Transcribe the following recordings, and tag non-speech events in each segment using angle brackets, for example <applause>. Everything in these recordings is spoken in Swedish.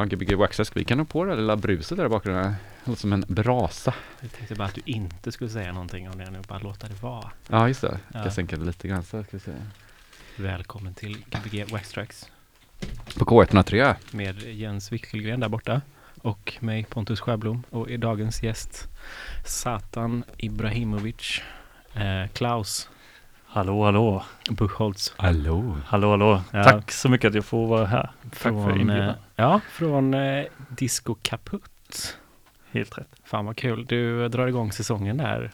Ja, Gbg Waxask. Vi kan ha på det lilla bruset där i bakgrunden. Det låter som en brasa. Jag tänkte bara att du inte skulle säga någonting om det nu, bara låta det vara. Ja, just det. Jag Ja. ska sänka det lite grann så ska vi se. Välkommen till Gbg Waxtracks På K103. med Jens Wickelgren där borta och mig Pontus Sjöblom och i dagens gäst Satan Ibrahimovic, eh, Klaus Hallå, hallå, Buchholz Hallå. hallå, hallå. Ja. Tack så mycket att jag får vara här. Tack för från, inbjudan. Eh, ja, från eh, Disco Kaputt. Helt rätt. Fan vad kul. Du drar igång säsongen där.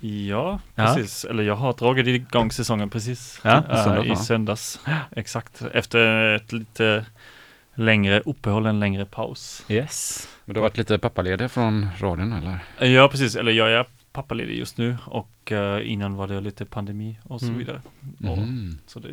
Ja, Ja. precis. Eller jag har dragit igång säsongen precis Ja, eh, söndag, i söndags. Exakt. Efter ett lite längre uppehåll, en längre paus. Yes. Men du har varit lite pappaledig från radion eller? Eh, Ja, precis. Eller jag är pappaledig just nu och eh, innan var det lite pandemi och så Mm. vidare. Och, Mm. så det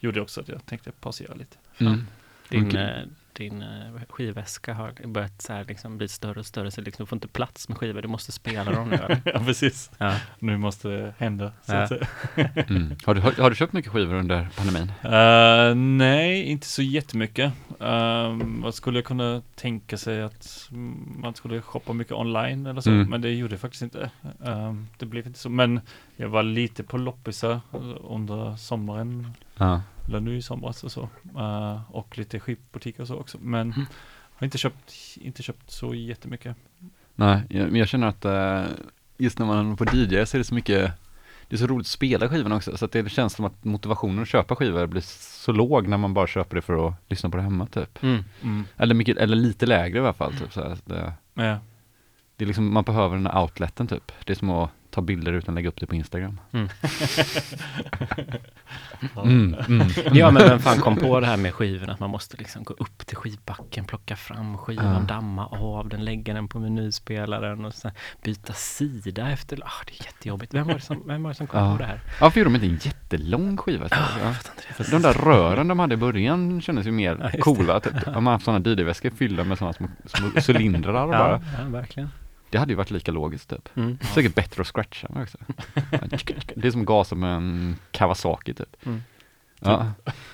gjorde också att jag tänkte pausera lite. Mm. Din, Okej. eh, din eh, skivväska har börjat så här liksom bli större och större så liksom, du får inte plats med skivor, du måste spela dem nu eller? <laughs> ja, precis. Ja. Nu måste det hända. Så Ja. att säga. <laughs> Mm. Har, du, har, har du köpt mycket skivor under pandemin? Eh, nej, inte så jättemycket. Um, vad skulle jag kunna tänka sig att man skulle shoppa mycket online eller så, Mm. men det gjorde jag faktiskt inte. Ehm, det blev inte så, men jag var lite på loppisar under sommaren, Ja. Eller nu i somras och så, Eh, och lite skivbutiker och så också, men Mm. har inte köpt, inte köpt så jättemycket. Nej, jag, men jag känner att eh, just när man är på DJ så är det så mycket det är så roligt att spela skivorna också, så att det känns som att motivationen att köpa skivor blir så låg när man bara köper det för att lyssna på det hemma typ. Mm. Mm. Eller, mycket, eller lite lägre i alla fall. Typ, så här. Det, Ja. det är liksom, man behöver den här outleten typ. Det är som att ta bilder utan att lägga upp det på Instagram. Mm. <laughs> Mm, mm. Ja men vem fan kom på det här med skivorna att man måste liksom gå upp till skivbacken, plocka fram skivan, Ja. damma av den, lägga den på menyspelaren och sen byta sida efter. Ah, det är jättejobbigt. Vem var det som, vem var det som kom Ja. på det här? Varför gjorde de inte en jättelång skiva? Typ? Ja. För De där rören de hade i början kändes ju Ja, mer det. coola. Typ. Om man haft sådana DJ-väskor fyllda med sådana små, små cylindrar och Ja, bara. ja verkligen. Det hade ju varit lika logiskt typ. Mm. Säkert bättre att scratcha med också. <laughs> Det är som gasa med en Kawasaki typ. Mm. Ja.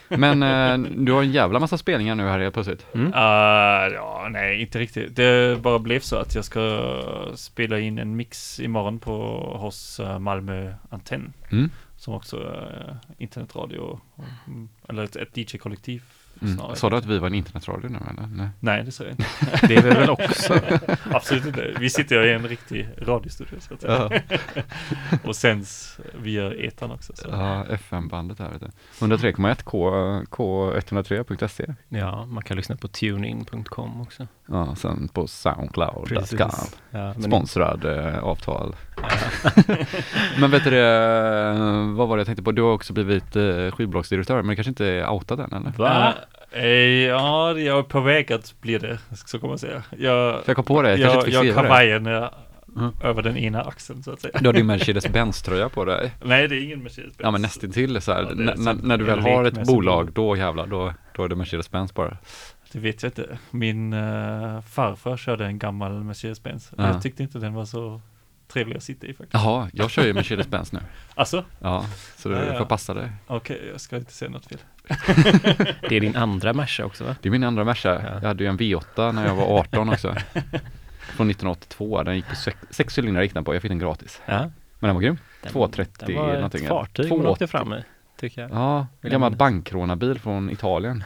Men eh, du har en jävla massa spelningar nu här helt plötsligt. Mm. Uh, ja, nej, inte riktigt. Det bara blev så att jag ska spela in en mix imorgon på hos uh, Malmö Antenn. Mm. Som också är internetradio, mm, eller ett, ett DJ-kollektiv Mm. Sa du att vi var en internetradio nu eller? Nej. Nej, det sa jag inte. <laughs> Det är vi väl också. Absolut inte. Vi sitter ju i en riktig radiostudio så att säga. Ja, <laughs> Och sänds via etan också. Så. ja FM-bandet här vet du. 103,1 K, K103.se. Ja, man kan lyssna på tunein.com också. Ja, sen på Soundcloud.com. Precis. Ja, men Sponsrad eh, avtal. Ja. <laughs> Men vet du det, vad var det jag tänkte på? Du har också blivit eh, skivbolagsdirektör, men det kanske inte är outat än eller? Va? Eh, ja, jag är på väg att bli det, så kan man säga. Jag, För jag kom på det, jag kanske jag, inte fick jag kavajen eh, Mm. över den ena axeln så att säga. Du har din Mercedes-Benz-tröja på dig. <laughs> Nej, det är ingen Mercedes-Benz. Ja men nästintill så här. Ja, när, när du väl har ett bolag, då jävlar, då, då är det Mercedes-Benz bara. Det vet jag inte. Min uh, farfar körde en gammal Mercedes-Benz. Ja. Jag tyckte inte den var så trevlig att sitta i faktiskt. Jaha, jag kör ju Mercedes-Benz nu. <laughs> Alltså, Ja, så du Ja, ja. får passa dig. okej, jag ska inte säga något fel. <laughs> Det är din andra Merca också va? Det är min andra Merca. Ja. Jag hade ju en V8 när jag var 18 också. <laughs> Från 1982. Den gick på sex, sex cylindrar gick den på. Jag fick den gratis. Ja. Men den var grym. Den- 230 Det var någonting. ett fartyg man 280. åkte fram i, tycker jag. Ja, en gammal bankrånarbil från Italien.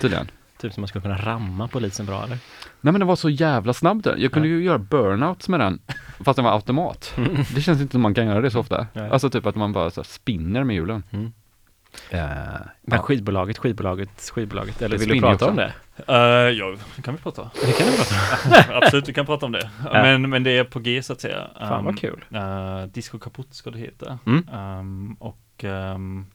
Tydligen. Typ som man skulle kunna ramma polisen bra eller? Nej men den var så jävla snabb den. Jag kunde ju göra burnouts med den. Fast den var automat. <laughs> Det känns inte som man kan göra det så ofta. Nej. Alltså typ att man bara så här spinner med hjulen. Mm. Eh, Men ja. skivbolaget, skivbolaget, skivbolaget. Eller vill du prata om också. det? Uh, ja, det kan vi prata om. Det kan du prata om. <laughs> Absolut, vi kan prata om det. Men, men det är på G så att säga. Fan vad Um, kul. Uh, Disco Kaputt ska det heta. Mm. Um, och um,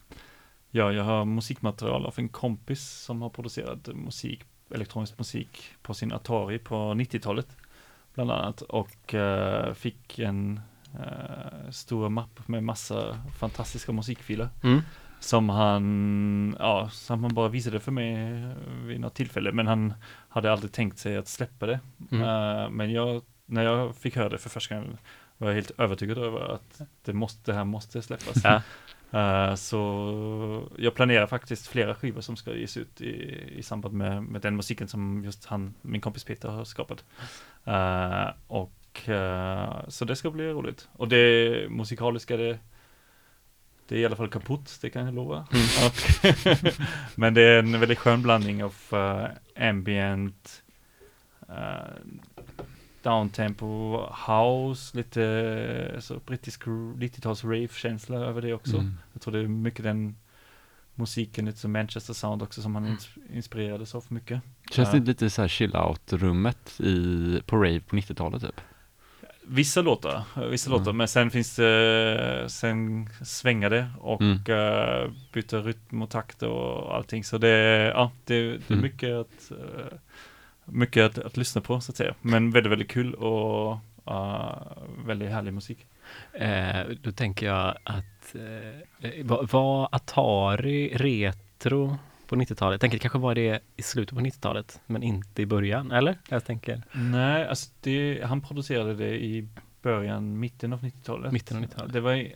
ja, jag har musikmaterial av en kompis som har producerat musik, elektronisk musik på sin Atari på 90-talet. Bland annat. Och uh, fick en uh, stor mapp med massa fantastiska musikfiler. Mm. Som han, ja, som han bara visade för mig vid något tillfälle. Men han hade aldrig tänkt sig att släppa det. Mm. Eh, men jag, när jag fick höra det för första gången var jag helt övertygad över att det, måste, det här måste släppas. Ja. <laughs> Eh, så jag planerar faktiskt flera skivor som ska ges ut i, i samband med, med den musiken som just han, min kompis Peter har skapat. Eh, och eh, så det ska bli roligt. Och det musikaliska, det, det är i alla fall kaputt, det kan jag lova. <laughs> Och, <laughs> men det är en väldigt skön blandning av ambient, uh, downtempo, house, lite eh, så brittisk 90-tals rave-känsla över det också. Mm. Jag tror det är mycket den musiken, lite som Manchester Sound också som han ins- inspirerades av mycket. Känns det lite så här chill out-rummet i, på rave på 90-talet typ? Vissa låtar, vissa Mm. låtar, men sen finns det, sen svänger det och Mm. eh, byter rytm och takt och allting. Så det, ja, det, det är Mm. mycket att, eh, mycket att, att lyssna på så att säga. Men väldigt, väldigt kul och eh, väldigt härlig musik. Eh, då tänker jag att eh, var, var Atari retro på 90-talet? Jag tänker det kanske var det i slutet på 90-talet, men inte i början, eller? Jag tänker Nej, alltså det, han producerade det i början, mitten av 90-talet. mitten av 90-talet. Det var,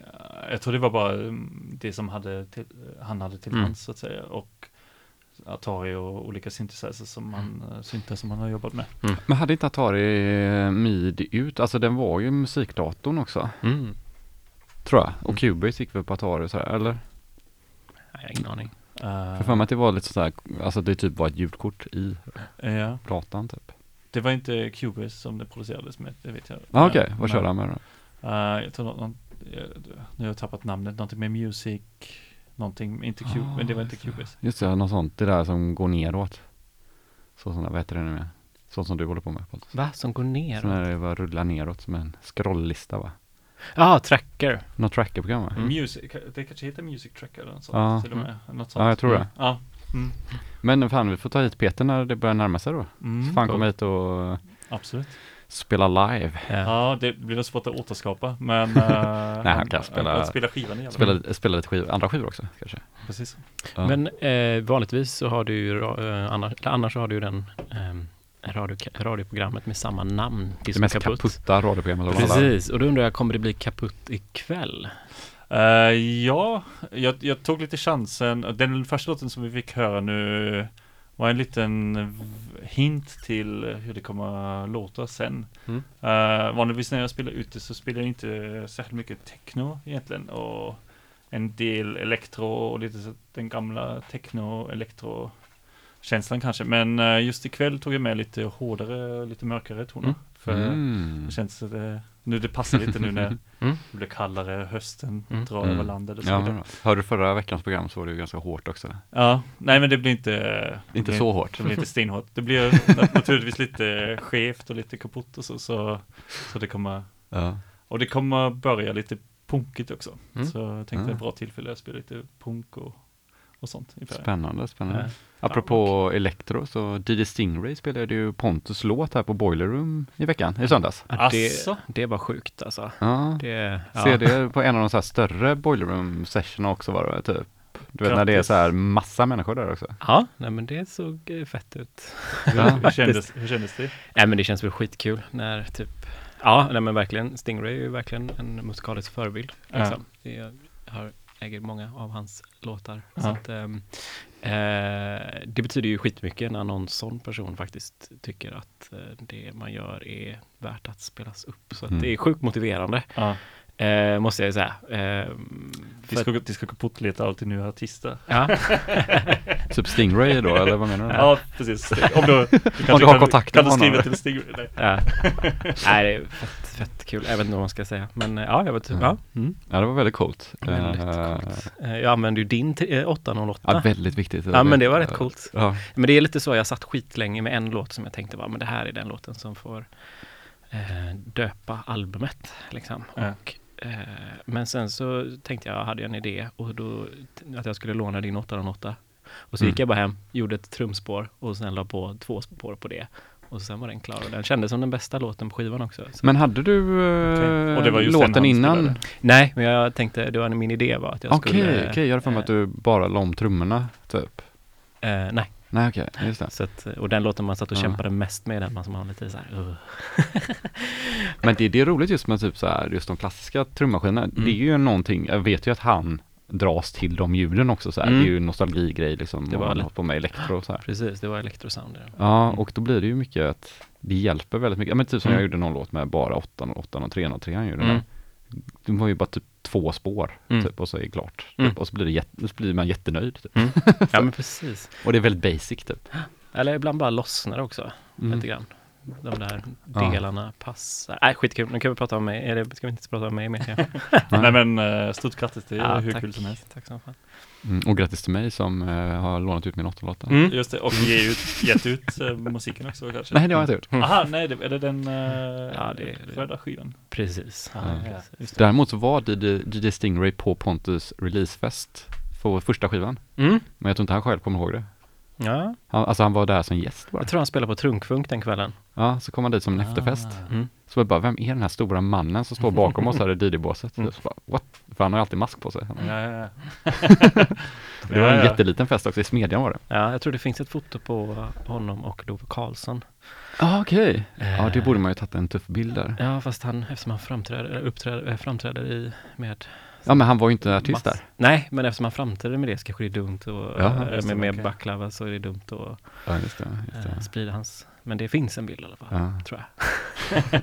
jag tror det var bara mm, det som hade till, han hade till Mm. hands så att säga. Och Atari och olika synthesizers som han, eh, syntar som han har jobbat med. Men hade inte Atari eh, MIDI ut? Alltså den var ju musikdatorn också, Mm. tror jag. Och Mm. Cubase gick väl på Atari och sådär, eller? Jag har ingen aning. Uh, För för mig att det var lite sådär, alltså det typ var ett ljudkort i ja, datan typ. det var inte Cubase som det producerades med, det vet jag. Ja ah, okej, Men- vad körde han med då? eh, jag tror någon, jag, nu har jag tappat namnet, någonting med music, någonting, inte Cubase, Ah, men det var inte just det. Cubase. Just det, något sånt, det där som går neråt. Så som, vad heter det nu med? Sånt som du håller på med Pontus. Va? Som går ner? Så när det bara rullar neråt som en scrolllista va? Ja, ah, tracker. Något trackerprogram va? Mm. Music, det kanske heter Music Tracker eller något sånt Ja. till och med. Något sånt. Ja, jag tror det. Ja. Mm. Men fan, vi får ta hit Peter när det börjar närma sig då. Mm. Så fan komma hit och Absolut. Spela live. Ja. Ja, det blir nog svårt att återskapa, men... <laughs> eh, Nej, han kan spela- Att spela skivan i alla fall. Spela, spela lite skiv, andra skivor också kanske. Precis. Ja. Men eh, vanligtvis så har du ju, eh, annars, så har du ju den ehm, radio, radioprogrammet med samma namn. det mest Kaputt. kaputta radioprogrammet. Precis, och då undrar jag, kommer det bli kaputt ikväll? Eh, ja, jag, jag tog lite chansen. Den första låten som vi fick höra nu var en liten hint till hur det kommer att låta sen. Mm. Eh, vanligtvis när jag spelar ute så spelar jag inte särskilt mycket techno egentligen och en del elektro och lite så den gamla techno elektro känslan kanske. Men eh, just ikväll tog jag med lite hårdare, lite mörkare toner. Mm. För Mm. det känns att det, nu det passar lite nu när Mm. det blir kallare, hösten Mm. drar Mm. över landet och så Ja, vidare. hörde du förra veckans program så var det ju ganska hårt också. Ja, nej men det blir inte det Inte blir, så hårt. Det blir inte stenhårt. Det blir nat- naturligtvis lite skevt och lite kaputt och så, så, så det kommer, Ja. och det kommer börja lite punkigt också. Mm. Så jag tänkte Ja. ett bra tillfälle att spela lite punk och, och sånt. i. Spännande, spännande. Ja. Apropå elektro så DJ Stingray spelade ju Pontus låt här på Boiler Room i veckan, i söndags. Ja, det, det var sjukt alltså. Ja, Det, ja. ser det på en av de så här större Boiler Room sessionerna också var det typ. Du vet när det är Grattis. så här massa människor där också. Ja, nej men det såg eh, fett ut. Hur, Ja. hur, kändes, hur kändes det? Nej men det känns väl skitkul när typ Ja, nej men verkligen Stingray är ju verkligen en musikalisk förebild. Ja. Liksom. Det, jag har, äger många av hans låtar. Så Ja. att, ehm, eh, det betyder ju skitmycket när någon sån person faktiskt tycker att eh, det man gör är värt att spelas upp. Så Mm. det är sjukt motiverande, Ja, eh, måste jag säga. De för ska, att- de ska kaputt lite alltid nya artister. ja, <laughs> Typ Stingray då, eller vad menar du? Ja, precis. Om du, du <laughs> kanske har kan, kontakten kan du med skriva honom. till Stig? Nej. ja. <laughs> Nej, det är fett, fett kul. Jag vet inte vad man ska säga. Men eh, ja, jag vet typ, ja. Mm. Ja, det var väldigt coolt. Väldigt Eh, Eh, Jag använde ju din t- eh, 808. Ja, väldigt viktigt. Ja, men det var rätt coolt. Ja, Men det är lite så, jag satt skitlänge med en låt som jag tänkte var, men det här är den låten som får eh, döpa albumet. Liksom. Ja. Och, eh, men sen så tänkte jag, hade jag en idé och då att jag skulle låna din 808. Och så Mm. gick jag bara hem, gjorde ett trumspår och sen la på två spår på det. Och sen var den klar och den kändes som den bästa låten på skivan också. Så. Men hade du eh, Okej. Och det var just låten innan? Nej, men jag tänkte, det var min idé var att jag Okej, skulle... okej, jag hade för mig att du bara la om trummorna typ. Eh, nej, Nej okej, just det. Så att, och den låten man satt och Ja. kämpade mest med, den man som har lite så här, uh. <laughs> Men det, det är roligt just med typ så här, just de klassiska trummaskinerna. Mm. Det är ju någonting, jag vet ju att han dras till de ljuden också så här. Mm. Det är ju en nostalgigrej liksom. Det var han på med elektro så här. Precis, det var elektrosound. där. Ja, och då blir det ju mycket att det hjälper väldigt mycket. Ja, men typ som Mm. jag gjorde någon låt med bara 8 och 8 och 3 och 3 gjorde Mm. Det var ju bara typ två spår Mm. typ, och så är det klart. Mm. Typ, och så blir, det jätte, så blir man jättenöjd. Typ. Mm. <laughs> Ja men precis. Och det är väldigt basic typ. Eller ibland bara lossnar det också Mm. lite grann. De där Ja. delarna passar. Nej, skitkul. Nu kan vi prata om mig. Eller ska vi inte prata om mig mer? <laughs> Ja. Nej men eh, stort grattis, det är Ja, hur tack. kul som helst. Tack så fan. Mm. Och grattis till mig som eh, har lånat ut min 8-låta. Mm. Just det, och ge ut, gett ut eh, musiken också kanske? Nej, det har jag inte gjort. Mm. Aha, nej, det, är det den uh, Ja, det är- röda skivan? Precis. Ja, Ja, ja. precis. Just det. Däremot så var DJ, DJ Stingray på Pontus releasefest för första skivan. Mm. Men jag tror inte han själv kommer ihåg det. Ja, Han, alltså han var där som gäst bara. jag tror han spelade på Trunkfunk den kvällen. Ja, så kom han dit som en Ah. efterfest. Mm. Så jag bara, vem är den här stora mannen som står bakom oss här i <laughs> DJ-båset? Mm. Så bara, What? För han har ju alltid mask på sig. Ja, ja, ja. <laughs> Det var en jätteliten fest också, i Smedjan var det. Ja, jag tror det finns ett foto på honom och Love Karlsson. Ja, okej. Ja, det Eh, borde man ju tagit en tuff bild där. Ja, fast han, eftersom han framträder, uppträder, eh, framträder i, med Ja, men han var ju inte artist mass- där. Nej, men eftersom han framträder med det så kanske det är dumt och Ja, eh, just det, med, med okej. baklava så är det dumt att Ja, just det. Just eh, det. sprida hans, men det finns en bild i alla fall, Ja. tror jag. <laughs>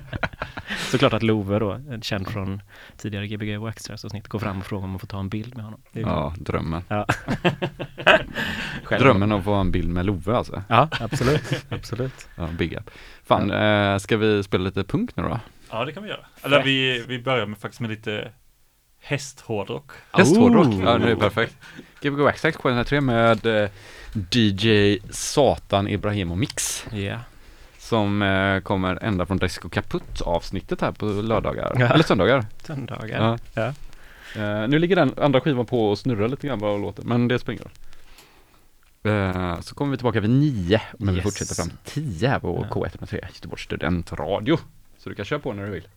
Såklart att Love då, eh, känd från tidigare Gbg och Extras-avsnitt, går fram och frågar om man får ta en bild med honom. Det är ju- ja, drömmen. Ja. <laughs> Drömmen om att få en bild med Love alltså. Ja, absolut, <laughs> absolut. Ja, big up. Fan, eh, ska vi spela lite punk nu då? ja, det kan vi göra. Eller vi, vi börjar med, faktiskt med lite hästhårdrock. Hästhårdrock. Oh. Ja, det är perfekt. Gbg Waxax 703 med eh, DJ Satan Ibrahimo Mix. Ja. Som eh, kommer ända från Disco Kaputt avsnittet här på lördagar. Ja. Eller söndagar. Söndagar. Ja. Ja. Eh, nu ligger den andra skivan på och snurrar lite grann bara och låter. Men det spelar ingen roll. Eh, så kommer vi tillbaka vid nio. Men vi Yes. fortsätter fram till tio här på Ja. K103 Göteborgs studentradio. Så du kan köra på när du vill.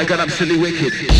My god, I'm silly wicked.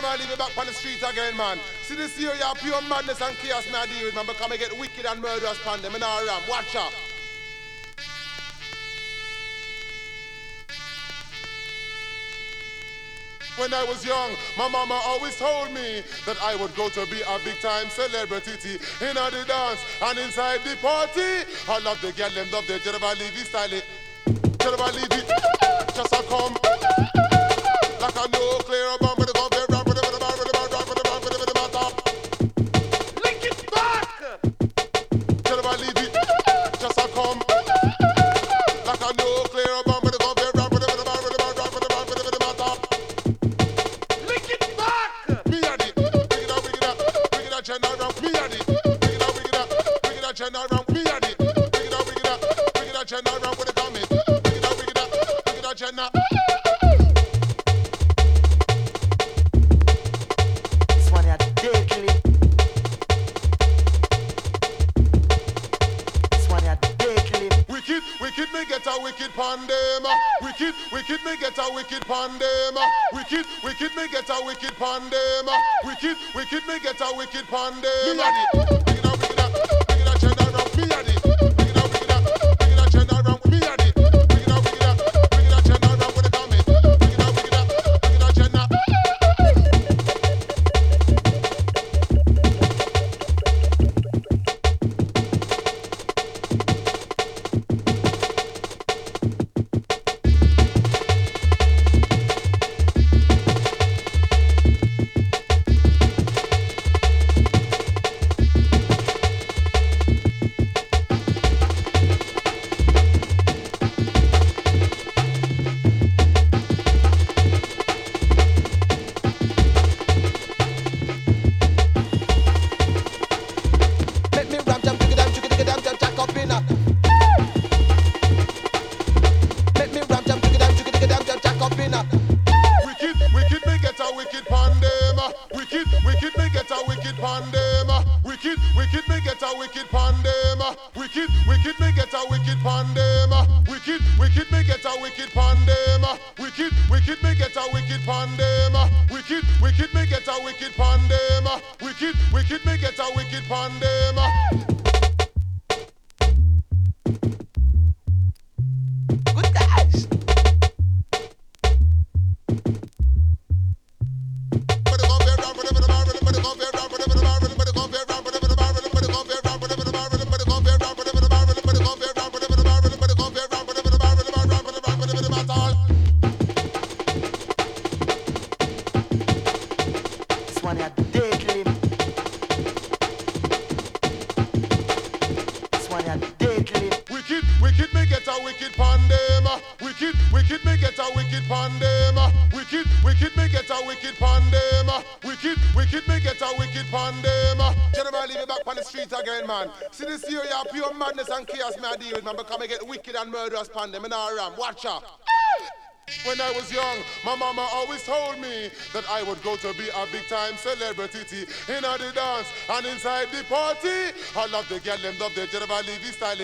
them leave leaving back on the streets again, man. See this year, you have pure madness and chaos, man, I deal with, man, because I get wicked and murderous pandemonium. and ram. Watch out. When I was young, my mama always told me that I would go to be a big time celebrity in the dance and inside the party. I love the girl, them love the Jennifer Levy style. Jennifer Levy, just a come like a nuclear bomb. deal with, man, because I get wicked and murderous pandemonium! ram. Watch out. When I was young, my mama always told me that I would go to be a big time celebrity in the dance and inside the party. I love the girl, them love the Jennifer Levy style.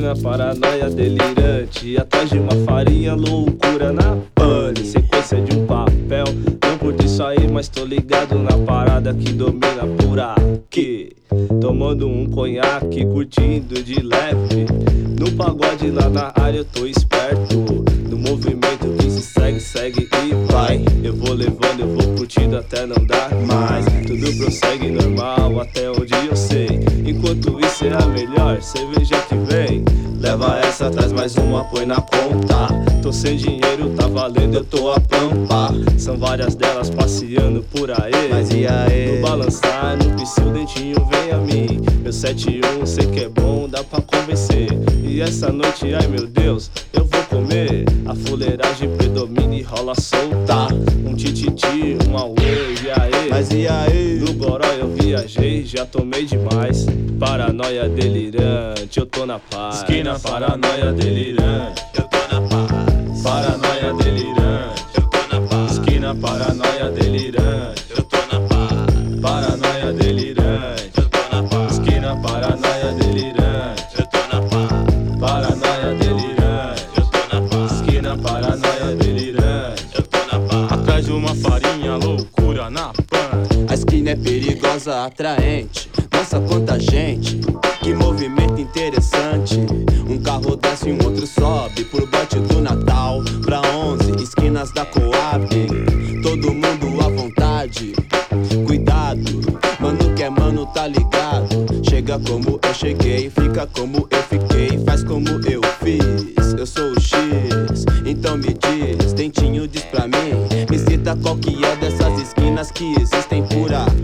Esquina paranoia delirante Atrás de uma farinha, loucura na pane. Sequência de um papel Não curti isso aí, mas tô ligado na parada que domina por aqui. Tomando um conhaque, curtindo de leve. No pagode lá na área eu tô esperto. No movimento que se segue, segue e vai. Eu vou levando, eu vou curtindo até não dar mais. Tudo prossegue normal até onde eu sei Enquanto isso é a melhor cerveja que vem. Leva essa, traz mais uma, põe na conta Tô sem dinheiro, tá valendo, eu tô a pampa. São várias delas passeando por aí. Mas e aí? No balançar, no piscil, o dentinho vem a mim. Meu 71, sei que é bom, dá pra convencer. E essa noite, ai meu Deus, eu vou comer. A fuleiragem predomina e rola solta. Um tititi, um auê, e aí? Mas e aí? No goró eu viajei, já tomei demais. Paranoia delirante, eu tô na paz. Esquina paranoia delirante, eu tô na paz. Paranoia delirante, eu tô na paz. Esquina paranoia delirante, é perigosa, atraente. Nossa, quanta gente, que movimento interessante. Um carro desce e um outro sobe por bote do Natal pra 11 esquinas da Coab. Todo mundo à vontade, cuidado. Mano que é mano, tá ligado. Chega como eu cheguei, fica como eu fiquei, faz como eu fiz. Eu sou o X, então me diz, dentinho diz pra mim. Me cita qual que é dessas esquinas que existem por aí.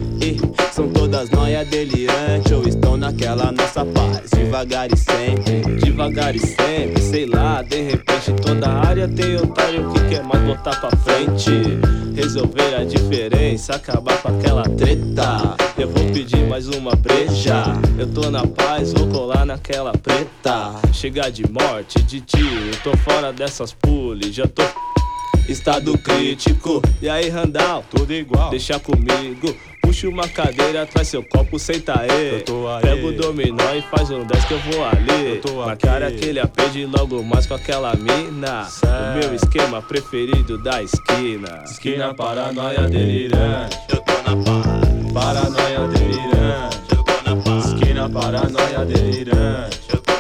Todas noia delirante ou estão naquela nossa paz. Devagar e sempre, Devagar e sempre, sei lá, de repente toda área tem otário que quer mais botar pra frente. Resolver a diferença, acabar com aquela treta. Eu vou pedir mais uma breja. Eu tô na paz, vou colar naquela preta. Chegar de morte, de tiro, tô fora dessas pules, já tô. Estado crítico, e aí Randall, Tudo igual, deixa comigo. Puxa uma cadeira, traz seu copo, senta aí. Eu tô aí. Pega o dominó e faz um 10 que eu vou ali. Eu tô Na aqui. cara que ele aprende logo mais com aquela mina. Certo. O meu esquema preferido da esquina. esquina paranoia delirante, Eu tô na paz, paranoia delirante, eu tô na paz, esquina paranoia delirante, eu tô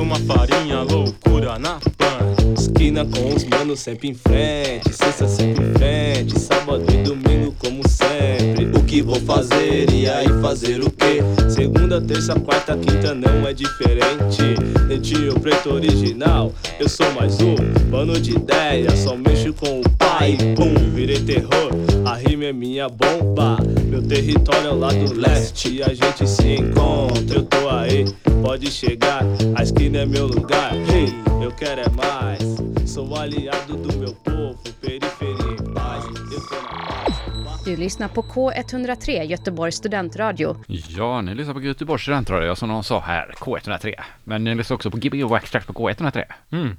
uma farinha, loucura na pan. Esquina com os manos sempre em frente, sexta sempre em frente, sábado e domingo como sempre. o que vou fazer e aí fazer o quê? Segunda, terça, quarta, quinta não é diferente. Dentinho preto original, eu sou mais um. Mano de ideia, só mexo com o pai. Pum, virei terror, a rima é minha bomba. Meu território é o lado leste e a gente se encontra. Eu tô aí, pode chegar, a esquina é meu lugar. Hey, eu quero é mais. Sou aliado do meu povo, periferia em paz. Eu tô na paz. Du lyssnar på K103, Göteborgs studentradio. Ja, ni lyssnar på Göteborgs studentradio som de sa här, K103. Men ni lyssnar också på Gbg Extract på K103. Mm.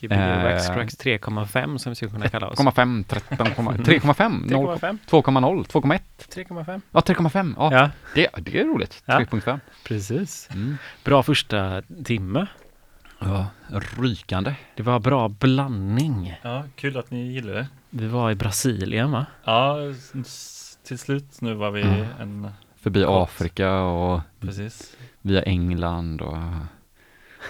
Gbg Eh. 3,5 som vi skulle kunna kalla oss. 1,5, 13, 3,5, 3,5. 2,0, 2,1. 3,5. Ja, 3,5. Ja, Ja, Det, det är roligt. Ja. 3,5. precis. Mm. Bra första timme. Ja, rykande. Det var bra blandning. Ja, kul att ni gillade det. Vi var i Brasilien va? Ja, till slut nu var vi mm. en, Förbi Afrika och precis. via England och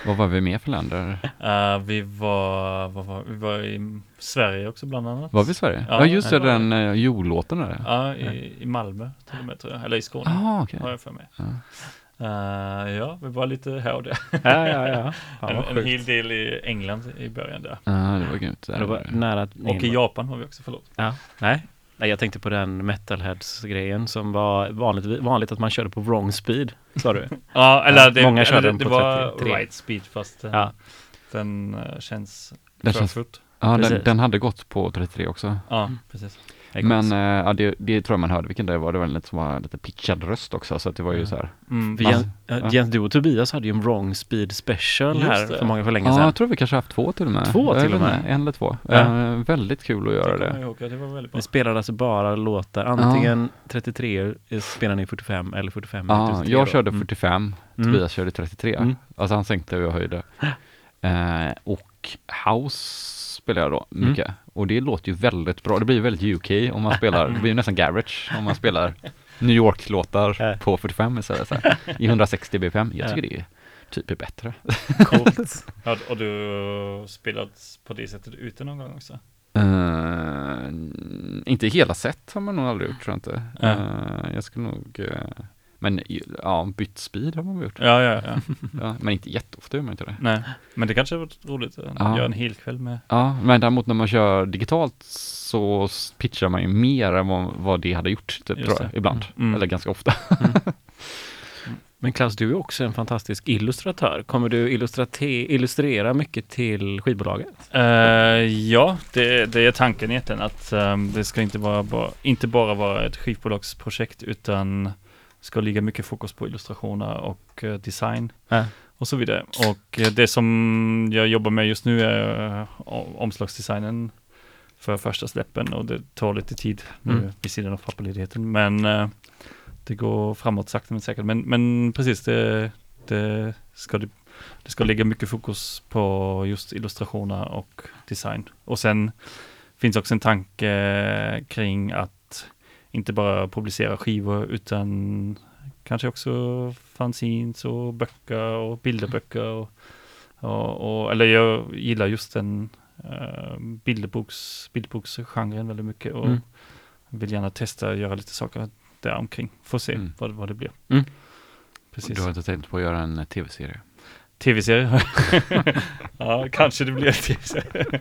vad var vi med för länder? Eh, vi var, vad var, vi var i Sverige också bland annat. Var vi i Sverige? Ja, Ja, just det, var den uh, jullåten där. Ja, i, i Malmö till och med tror jag, eller i Skåne Ah, okej. har jag för mig. Ja. Eh, ja, vi var lite här och där. Ja, ja, ja. Fan, <laughs> en, en hel del i England i början där. Ja, det var grymt. Det var nära att Och i Japan var vi också, förlåt. Ja, nej. Nej, jag tänkte på den metalheads-grejen som var vanligt, vanligt att man körde på wrong speed, sa du? <laughs> Ja, eller det, många körde eller den det på var 33. right speed fast eh, Ja, den eh, känns Den för känns- fort. Ja, den, den hade gått på 33 också. Ja, precis. Men eh, ja, det, det tror jag man hörde vilken det var. Det var lite som var lite pitchad röst också så att det var ju Ja. så här. Mm. Man- Jens, ja. ja. Jens, du och Tobias hade ju en Wrong Speed Special Just här det. för många för länge Ja, sedan. jag tror vi kanske haft två till och med. Två till och med. En eller två. Ja. Eh, väldigt kul att göra Det det. ihåg, ja, det var väldigt bra. Vi spelade alltså bara låtar, antingen 33 spelar ni 45 eller 45 Ja, 33 jag körde Mm. 45, Mm. Tobias körde 33. Mm. Alltså han sänkte och jag höjde. <gasps> Eh, och House spelar jag då Mm. mycket. Och det låter ju väldigt bra. Det blir ju väldigt UK om man spelar, det blir ju nästan garage om man spelar New York-låtar på 45 istället. Så här. I 160 bpm. Jag tycker det är typ är bättre. Coolt. <laughs> Ja, och du har spelat på det sättet ute någon gång också? Eh, inte hela set har man nog aldrig gjort tror jag inte. Ja. Eh, jag skulle nog, eh, men ja, bytt speed har man väl gjort. Ja, ja, ja. <laughs> Ja, men inte jätteofta gör man inte det. Nej, men det kanske var roligt att Ja. göra en hel kväll med. Ja, men däremot när man kör digitalt så pitchar man ju mer än vad, vad det hade gjort, typ, tror jag, ibland. Mm. Eller ganska ofta. <laughs> Men Klaus, du är också en fantastisk illustratör. Kommer du illustrera mycket till skivbolaget? Eh, ja, det, det är tanken egentligen att ehm, det ska inte, vara bara, inte bara vara ett skivbolagsprojekt utan ska ligga mycket fokus på illustrationer och eh, design Ja. och så vidare. Och eh, det som jag jobbar med just nu är eh, omslagsdesignen för första släppen och det tar lite tid nu Mm. vid sidan av pappaledigheten. Men det går framåt sakta men säkert. Men, men precis, det, det, ska, det, det ska ligga mycket fokus på just illustrationer och design. Och sen finns också en tanke kring att inte bara publicera skivor utan kanske också fanzines och böcker och bilderböcker. Och, och, och, eller jag gillar just den uh, bilderboks, bilderboksgenren väldigt mycket och Mm. vill gärna testa att göra lite saker där omkring. Får se Mm. vad, vad det blir. Mm. Precis. Du har inte tänkt på att göra en tv-serie? Tv-serie. <laughs> ja, kanske det blir en tv-serie. <laughs>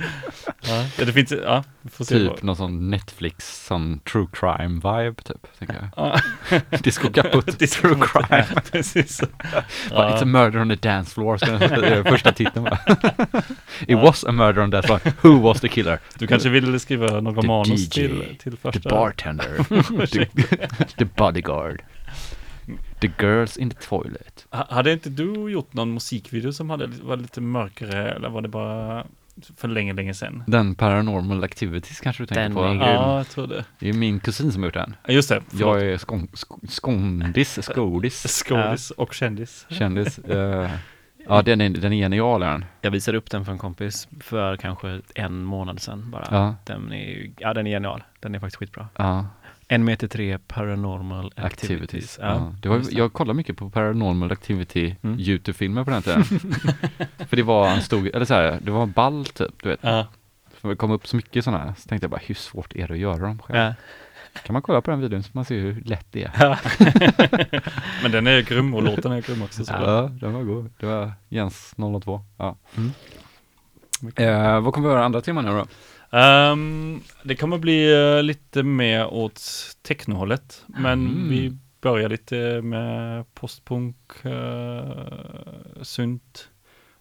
ja, det finns, ja, får se. Typ vad- någon sån Netflix, sån true crime-vibe typ, tänker jag. Ja. <laughs> Disco kaputt, true crime. ja, Precis. Bara, It's a murder on the dance floor, ska den första titeln va? It was a murder on that floor, who was the killer? Du kanske vill skriva The manus DJ, till, till första? The bartender, the, the bodyguard, the girls in the toilet. Ha- Hade inte du gjort någon musikvideo som hade, var lite mörkare eller var det bara för länge, länge sedan? Den paranormal activities kanske du tänker Den på? är grym. Ja, jag tror det. Det är min kusin som har gjort den. Just det. Jag är skon, sk- skondis, skådis, <laughs> Skådis och kändis. kändis. eh, ja, den är, den är genial den. Jag visade upp den för en kompis för kanske en månad sedan bara. Ja. Den är ja den är genial. Den är faktiskt skitbra. Ja, En meter tre paranormal activities. activities. Ja, Ja. Det var, det. jag kollade mycket på paranormal activity Mm. YouTube-filmer på den tiden. <laughs> För det var en stor, eller så här, det var ball typ, du vet. Ja. För det kom upp så mycket sådana här, så tänkte jag bara, hur svårt är det att göra dem själv? Ja. Kan man kolla på den videon så man ser hur lätt det är. <laughs> Men den är grym och låten är grym också. Så Ja, den var god. Det var Jens 002. Ja. Mm. Eh, vad kommer vi göra andra teman nu då? Ehm, det kommer bli eh, lite mer åt technohållet. Men Mm. vi börjar lite med postpunk, uh, synt,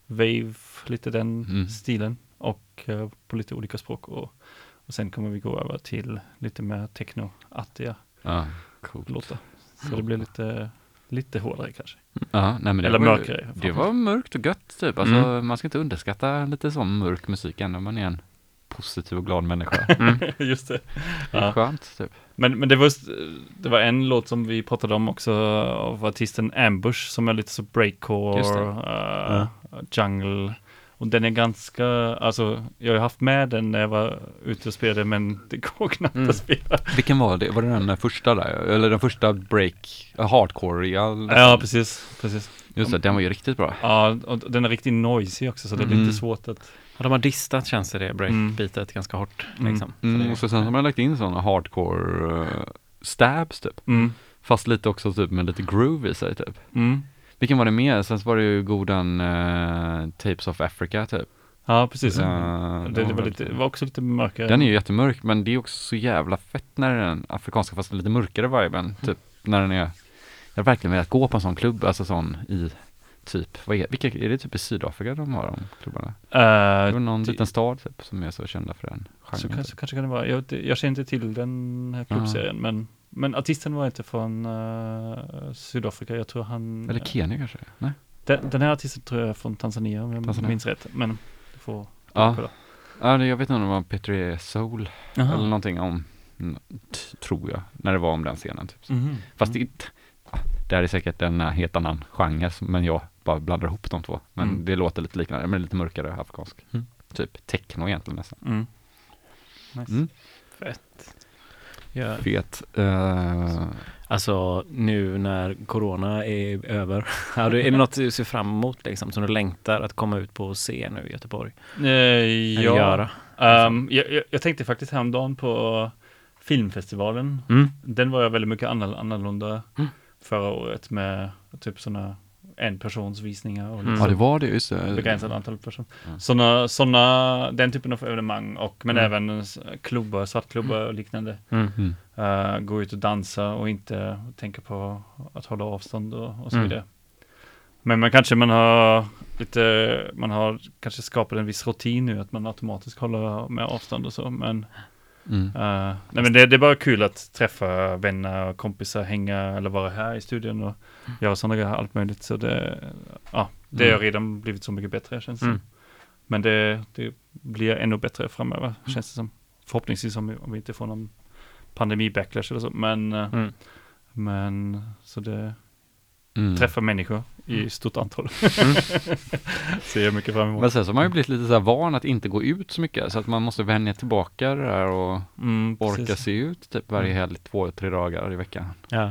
wave, lite den Mm. stilen. Och eh, på lite olika språk. Och, och sen kommer vi gå över till lite mer techno-attiga coolt. låtar. Så det blir lite, lite hårdare kanske. Ja, nej, men det Eller var, mörkare. Det var mörkt och gött typ. Alltså, Mm. man ska inte underskatta lite sån mörk musik ändå. Man är en positiv och glad människa. <laughs> <laughs> Just det. Det är Ja. skönt typ. Men, men det, var, det var en låt som vi pratade om också av artisten Ambush som är lite så breakcore, uh, jungle. Och den är ganska, alltså jag har haft med den när jag var ute och spelade men det går knappt Mm. att spela. Vilken var det? Var det den första där? Eller den första break, uh, hardcore all... Ja, precis. precis. Just det, den var ju riktigt bra. Ja, och den är riktigt noisy också så det är Mm. lite svårt att... Ja, de har distat känns det, det Mm. breakbeatet ganska hårt. Mm. Liksom. Så Mm, det- och så sen har man lagt in sådana hardcore uh, stabs typ. Mm. Fast lite också typ med lite groove i sig typ. Mm. Vilken var det mer? Sen så var det ju godan uh, Tapes of Africa typ. Ja, precis. Ja, det, det, var lite, var också lite mörkare. Den är ju jättemörk men det är också så jävla fett när den afrikanska fast lite mörkare viben. Typ när den är, jag har verkligen velat gå på en sån klubb, alltså sån i typ, vad är, vilka, är det typ i Sydafrika de har de klubbarna? Eh, Det är någon det- liten stad typ som är så kända för den Så genren. kanske, typ. kanske kan det vara. Jag, jag känner inte till den här klubbserien, men, men artisten var inte från eh, Sydafrika. Jag tror han... Eller Kenya kanske? Nej? Den, den här artisten tror jag är från Tanzania om jag Tanzania. minns rätt. Men du får Ja. kolla. Ja, det- jag vet inte om det var Petri Soul Jaha. eller någonting om, mm, tror jag, när det var om den scenen typ. Mhm. Fast det, är inte- ja, det här är säkert en eh, helt annan genre, men jag bara blandar ihop de två. Men Mm. det låter lite liknande, men lite mörkare afrikansk. Mm. Typ techno egentligen nästan. Mm. Nice. Mm. Fett. Ja. Fet. eh, Alltså nu när corona är över, <laughs> är det något du ser fram emot liksom, som du längtar att komma ut på och se nu i Göteborg? Eh, Eller ja, göra? Ehm, jag, jag, tänkte faktiskt häromdagen på filmfestivalen. Mm. Den var jag väldigt mycket annorl- annorlunda Mm. förra året med typ sådana en persons visningar och Mm. liksom Ja, det var det, just det. begränsat antal personer. Ja. Sådana, såna, den typen av evenemang och men Mm. även klubbar, svartklubbar och liknande. Mm. Mm. Eh, gå ut och dansa och inte tänka på att hålla avstånd och, och så Mm. vidare. Men man kanske man har lite, man har kanske skapat en viss rutin nu att man automatiskt håller med avstånd och så. Men, Mm. nej, men det, det är bara kul att träffa vänner och kompisar, hänga eller vara här i studion och göra sådana grejer, allt möjligt. Så det, ja, det Mm. har redan blivit så mycket bättre känns det Mm. som. Men det, det blir ännu bättre framöver känns det som. Förhoppningsvis om vi, om vi inte får någon pandemi-backlash eller så. Men, eh, Mm. men så det Mm. träffa människor i stort antal. Mm. <laughs> Ser jag mycket fram emot. Men sen så har man ju blivit lite så här van att inte gå ut så mycket, så att man måste vänja tillbaka det där och Mm, orka precis. se ut typ varje Mm. helg, två, tre dagar i veckan. Ja.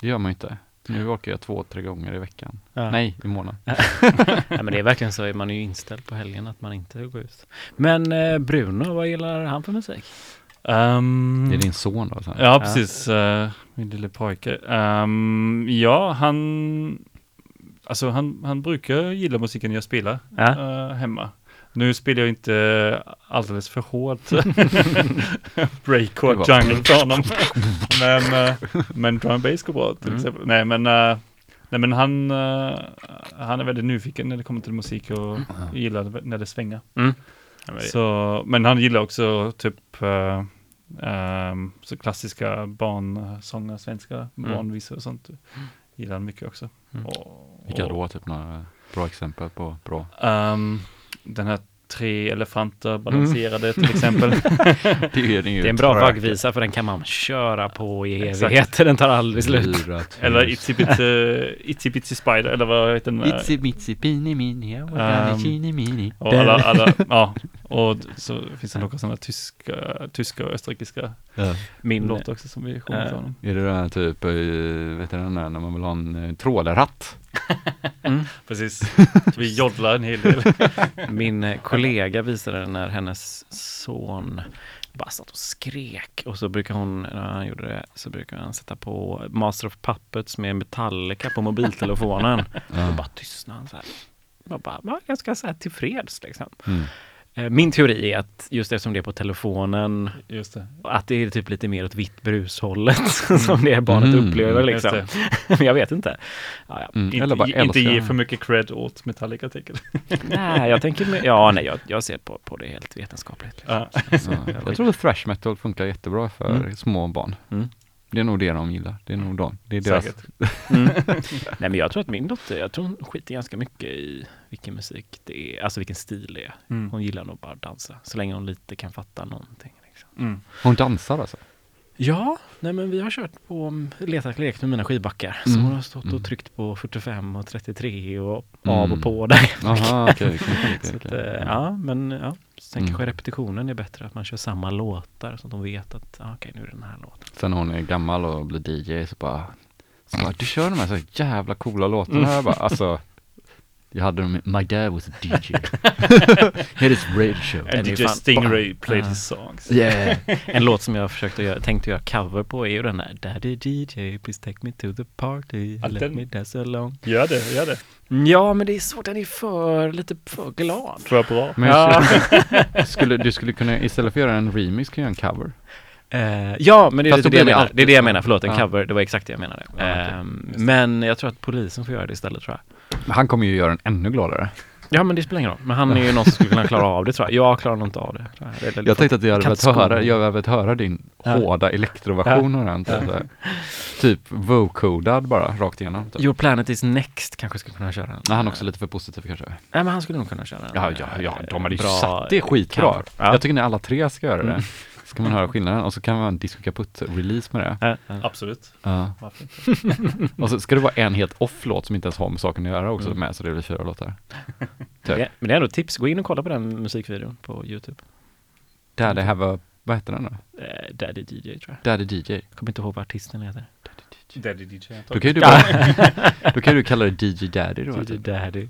Det gör man ju inte. Nu orkar jag två, tre gånger i veckan. Ja. Nej, i månaden. <laughs> ja, men det är verkligen så, man är ju inställd på helgen att man inte går ut. Men eh, Bruno, vad gillar han för musik? Ehm, Det är din son då? Så. Ja, precis. eh, min lille pojke. Ehm, ja, han, alltså han, han brukar gilla musiken jag spelar Ja. eh, hemma. Nu spelar jag inte alldeles för hårt <laughs> breakcore jungle för honom. men, eh, men drum bass går bra till Mm. exempel. Nej, men, eh, nej, men han, han är väldigt nyfiken när det kommer till musik och gillar det när det svänger. Mm. Så, men han gillar också typ eh, ehm, så klassiska barnsånger, svenska Mm. barnvisor och sånt. Gillar han mycket också. Mm. Och, Vilka då? Typ några bra exempel på bra? ehm, den här tre elefanter balanserade till <laughs> exempel. Det är, Det är en bra vaggvisa för den kan man köra på i evigheter, den tar aldrig slut. Eller Itsy Bitsy, Itsy Bitsy Spider, eller vad heter den? Itsy bitsy bini mini, Ehm, um, mini. Och alla, alla, ja, <laughs> och så finns det några sådana tyska, tyska och österrikiska Min, låtar också som vi sjunger för honom. Är det den här typ, eh, vet du den där när man vill ha en eh, trålratt? <laughs> Precis, <laughs> vi joddlar en hel del. <laughs> min eh, kollega visade när hennes son bara satt och skrek och så brukar hon, när han gjorde det, så brukar han sätta på Master of Puppets med Metallica på mobiltelefonen. Och bara tystnade han så här. Jag bara, var ganska så här tillfreds liksom. Mm. Eh, Min teori är att just eftersom det är på telefonen, Just det. att det är typ lite mer åt vitt brushållet <laughs> som det barnet Mm. upplever liksom. <laughs> Men jag vet inte. Ja, ja. Mm. Inte, Eller bara ge- inte ge för mycket cred åt Metallica tänker jag. <laughs> Nej, jag tänker, med, ja, nej, jag, jag ser på, på det helt vetenskapligt. Liksom. Ja. Ja. Jag tror att thrash metal funkar jättebra för Mm. små barn. Det är nog det de gillar. Det är nog de. Det är deras. Mm. <laughs> Nej men jag tror att min dotter, jag tror hon skiter ganska mycket i vilken musik det är, alltså vilken stil det är. Mm. Hon gillar nog bara att dansa, så länge hon lite kan fatta någonting. Liksom. Mm. Hon dansar alltså? Ja, nej men vi har kört på um, letat lekt med mina skivbackar. Så Mm. hon har stått Mm. och tryckt på 45 och 33 och Mm. av och på där. <laughs> Okej, okej, Så okej, att, eh, ja, men ja. Sen Mm. kanske repetitionen är bättre, att man kör samma låtar så att de vet att ah, okej, nu är det den här låten. Sen när hon är gammal och blir DJ så bara, så bara du kör de här så jävla coola låtarna här bara, alltså jag hade dem, my dad was a DJ. <laughs> Here is radio show. And DJ Stingray played Ah. his songs. Yeah. <laughs> En låt som jag försökte göra, tänkte göra cover på är ju den här Daddy DJ, please take me to the party, Ja, let den- me dance along. Gör det, gör det. Ja, men det är så, den är för, lite för glad. För bra. Men Ja. <laughs> skulle, du skulle kunna, istället för att göra en remix, kan göra en cover. Eh, ja, men det är då det jag det menar. Det är det jag menar, förlåt, en Ja. cover, det var exakt det jag menade. Ja, det. men jag tror att polisen får göra det istället tror jag. Men han kommer ju göra en ännu gladare. Ja men det spelar ingen roll. Men han är ju någon som skulle kunna klara av det tror jag. Jag klarar nog inte av det. Tror jag. Tänkte att jag hade velat höra, jag hade velat höra din Ja. hårda elektroversion av den. Typ, Ja. typ vocodad bara, rakt igenom. Typ. Your Planet is Next kanske skulle kunna köra den. Nej, han är också lite för positiv kanske. Nej men han skulle nog kunna köra den. Ja, ja, ja, de hade ju satt det skitbra. Ja. Jag tycker ni alla tre ska göra det. Mm. Så kan man höra skillnaden och så kan man Disco Kaputt-release med det. Ja, ja. Absolut. Ja. Varför inte? <laughs> och så ska det vara en helt off-låt som inte ens har med saken att göra också Mm. med, så det blir fyra låtar. Men Typ. det- Men det är ändå tips. Gå in och kolla på den musikvideon på Youtube. Daddy have a, vad heter den då? Eh, Daddy DJ tror jag. Daddy DJ. Jag kommer inte ihåg vad artisten heter. Daddy DJ. Då kan ju du, <laughs> bara, då kan du kalla det DJ Daddy då. DJ typ. Daddy.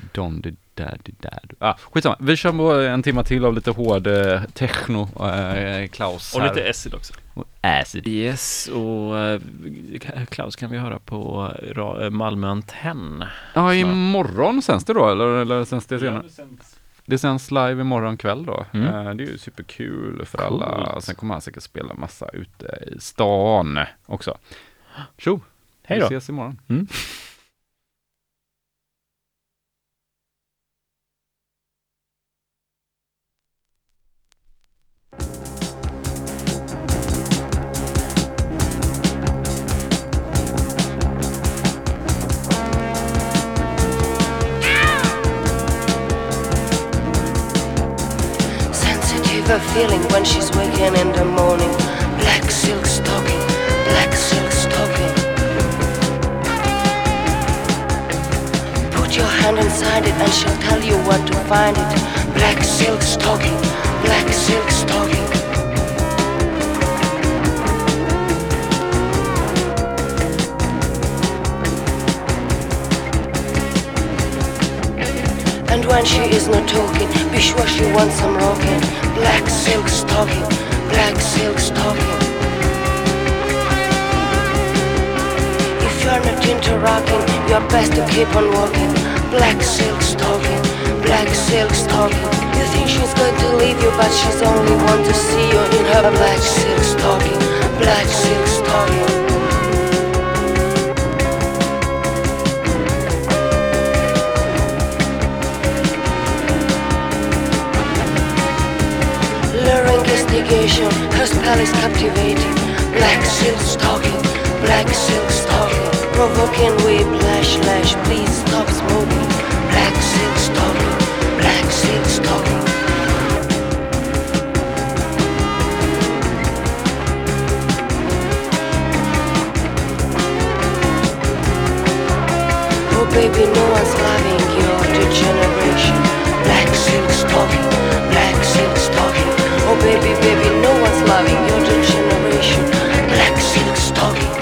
Ja. Ja. Dondy Daddy Daddy. Ah, skitsamma, vi kör på en timme till av lite hård eh, techno, eh, Klaus Och här. lite acid också. Och acid. Yes, och eh, Klaus kan vi höra på ra- eh, Malmö Antenn. Ja, snart. imorgon sänds det då, eller, eller sänds det senare? det sänds. Det sänds live imorgon kväll då. Mm. Eh, det är ju superkul för alla. Coolt. Sen kommer han säkert spela massa ute i stan också. Tjo! Hej då. Vi ses imorgon. Mm. A feeling when she's waking in the morning. Black silk stocking, black silk stocking. Put your hand inside it and she'll tell you where to find it. Black silk stocking, black silk stocking. And when she is not talking, be sure she wants some rocking. Black silk stocking, black silk stocking. If you're not into rocking, you're best to keep on walking. Black silk stocking, black silk stocking. You think she's going to leave you, but she's only want to see you in her black silk stocking, black silk stocking. Investigation, her spell is captivating. Black silk stocking, black silk stocking. Provoking whiplash, lash, please stop smoking. Black silk stocking, black silk stocking. Oh baby, no one's loving your degeneration. Black silk stocking, black silk stocking. Oh baby, baby, no one's loving your generation. Black silk stocking,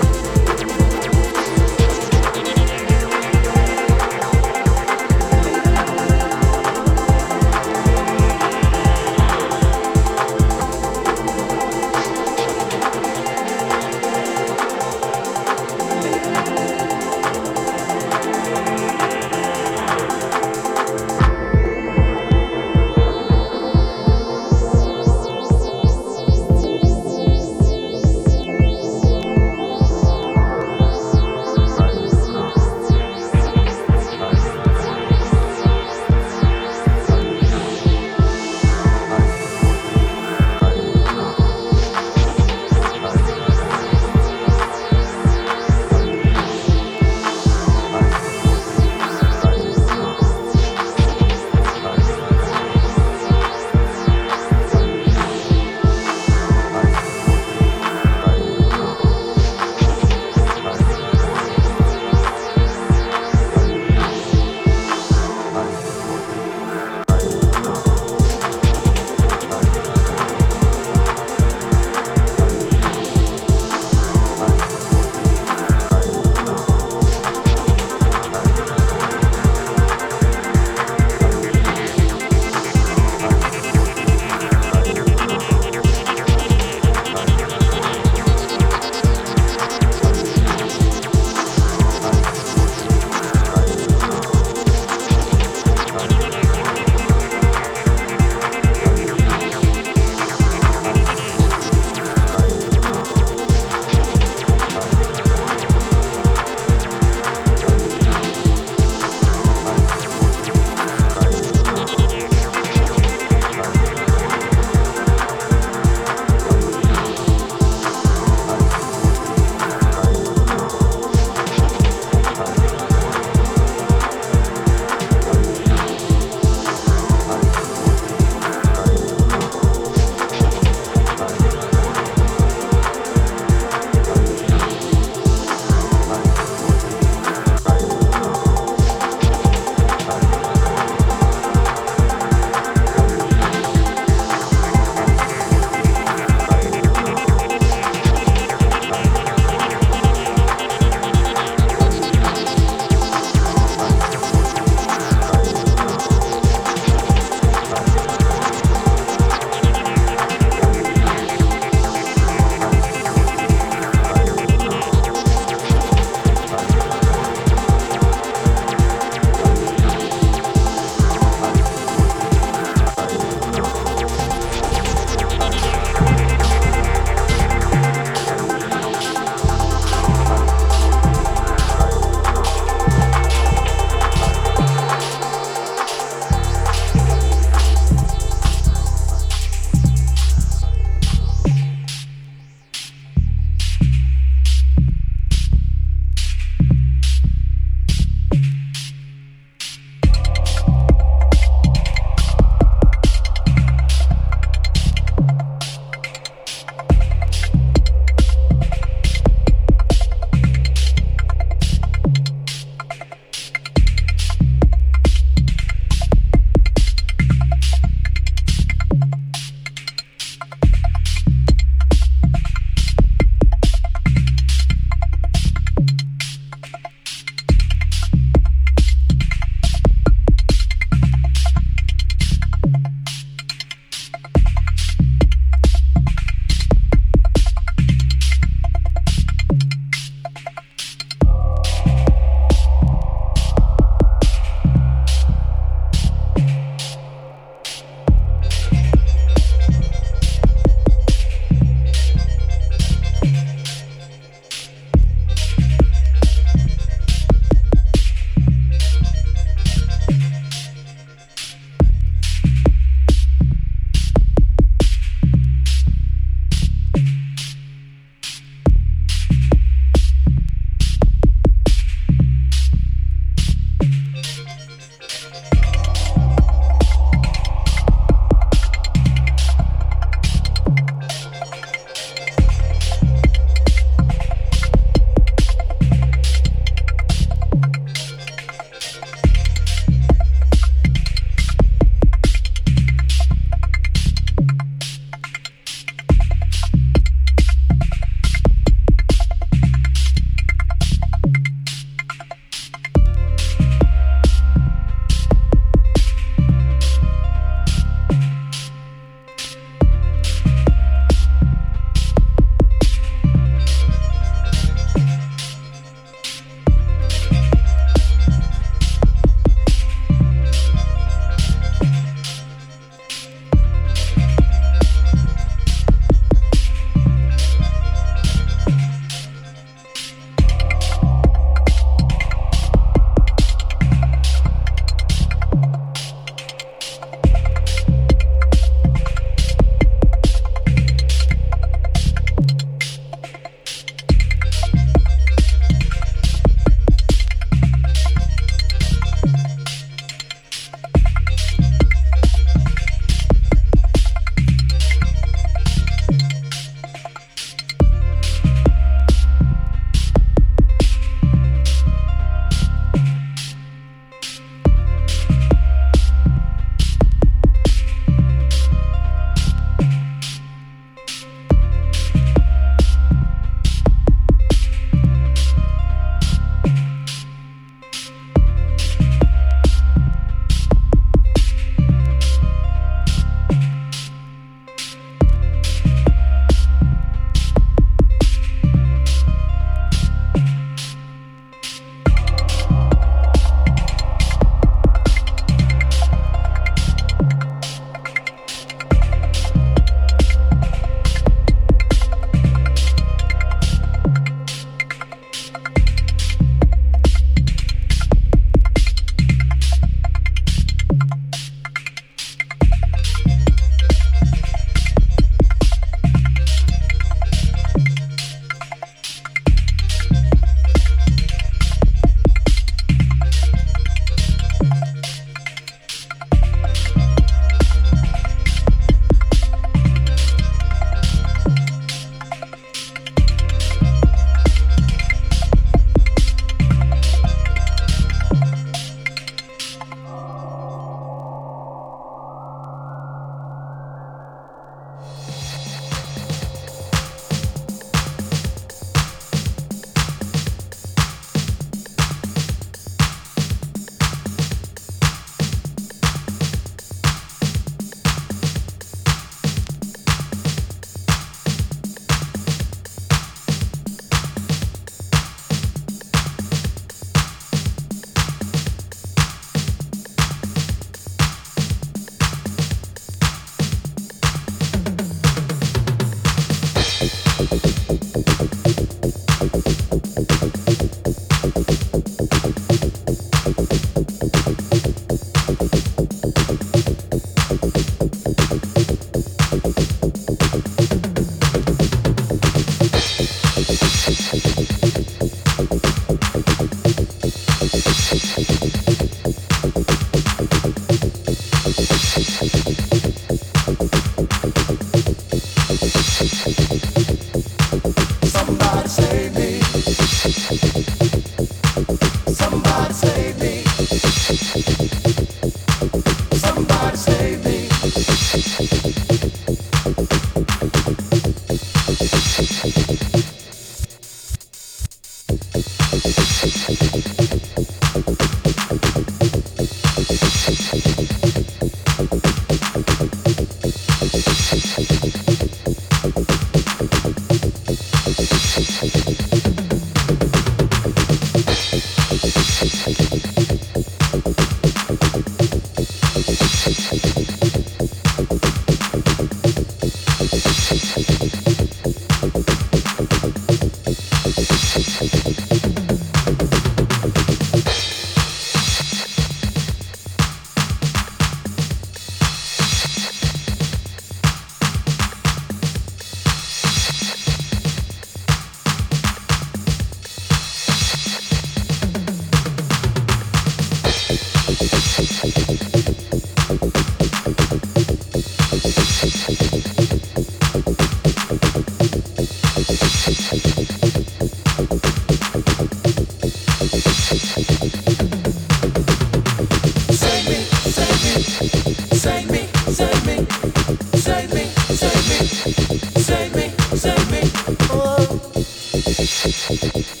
はいはいはい。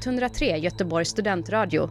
103 Göteborgs studentradio.